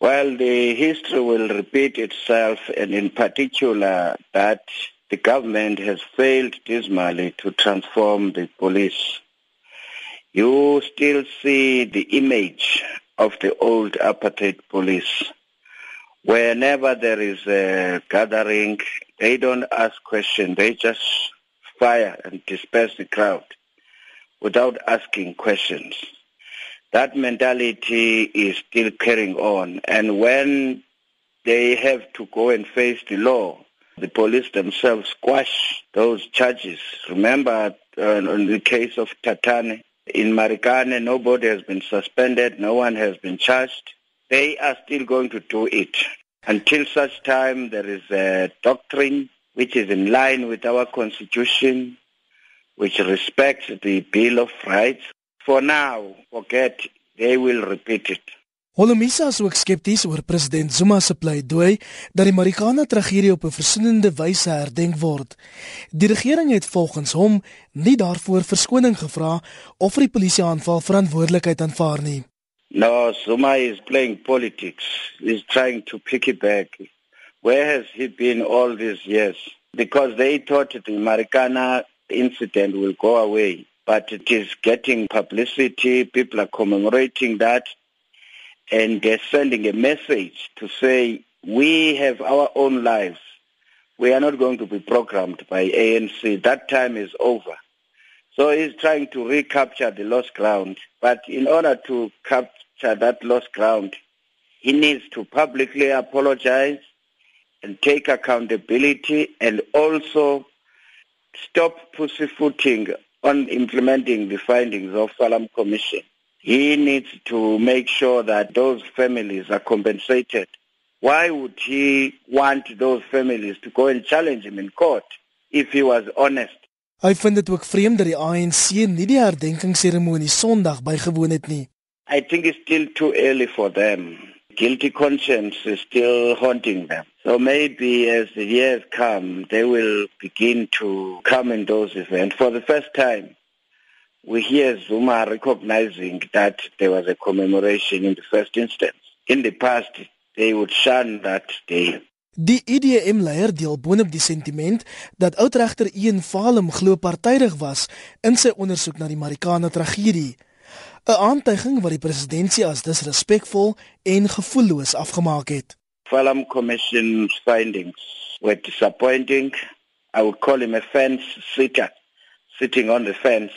Well, the history will repeat itself, and in particular, that the government has failed dismally to transform the police. You still see the image of the old apartheid police. Whenever there is a gathering, they don't ask questions, they just fire and disperse the crowd without asking questions. That mentality is still carrying on. And when they have to go and face the law, the police themselves squash those charges. Remember, uh, in the case of Tatane, in Marikane, nobody has been suspended, no one has been charged. They are still going to do it. Until such time there is a doctrine which is in line with our constitution, which respects the Bill of Rights. For now, forget, they will repeat it. Holomisa is ook skepties oor president Zuma se pleidooi dat die Marikana tragedie op 'n versoenende wyse herdenk word. Die regering het volgens hom nie daarvoor verskoning gevra of vir die polisieaanval verantwoordelikheid aanvaar nie. No, Zuma is playing politics. He's trying to pick it back. Where has he been all these years? Because they thought the Marikana incident will go away, but it is getting publicity. People are commemorating that and they're sending a message to say we have our own lives. We are not going to be programmed by ANC. That time is over. So he's trying to recapture the lost ground. But in order to capture that lost ground, he needs to publicly apologize and take accountability and also stop pussyfooting on implementing the findings of Salam Commission. He needs to make sure that those families are compensated. Why would he want those families to go and challenge him in court if he was honest? Hy vind dit ook vreemd dat die ANC nie die herdenkingsseremonie Sondag bygewoon het nie. I think it's still too early for them. Guilty conscience is still haunting them. So maybe as the years come, they will begin to come in those events for the first time. we hear Zuma recognizing that there was a commemoration in the first instance. In the past, they would shun that day. Die IDM-leier deel boonop die sentiment dat oudregter Ian Falem glo partydig was in sy ondersoek na die Marikana tragedie. 'n Aantuiging wat die presidentsie as disrespekvol en gevoelloos afgemaak het. Falem Commission's findings were disappointing. I would call him a fence sitter sitting on the fence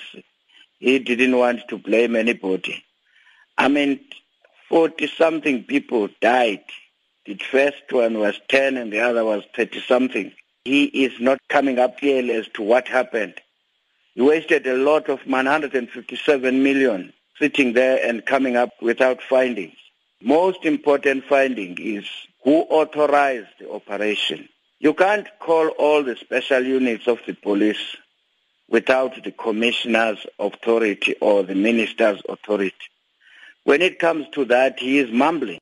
he didn't want to blame anybody. I mean, 40 something people died. The first one was 10 and the other was 30 something. He is not coming up here as to what happened. He wasted a lot of 157 million sitting there and coming up without findings. Most important finding is who authorized the operation. You can't call all the special units of the police without the commissioner's authority or the minister's authority. When it comes to that, he is mumbling.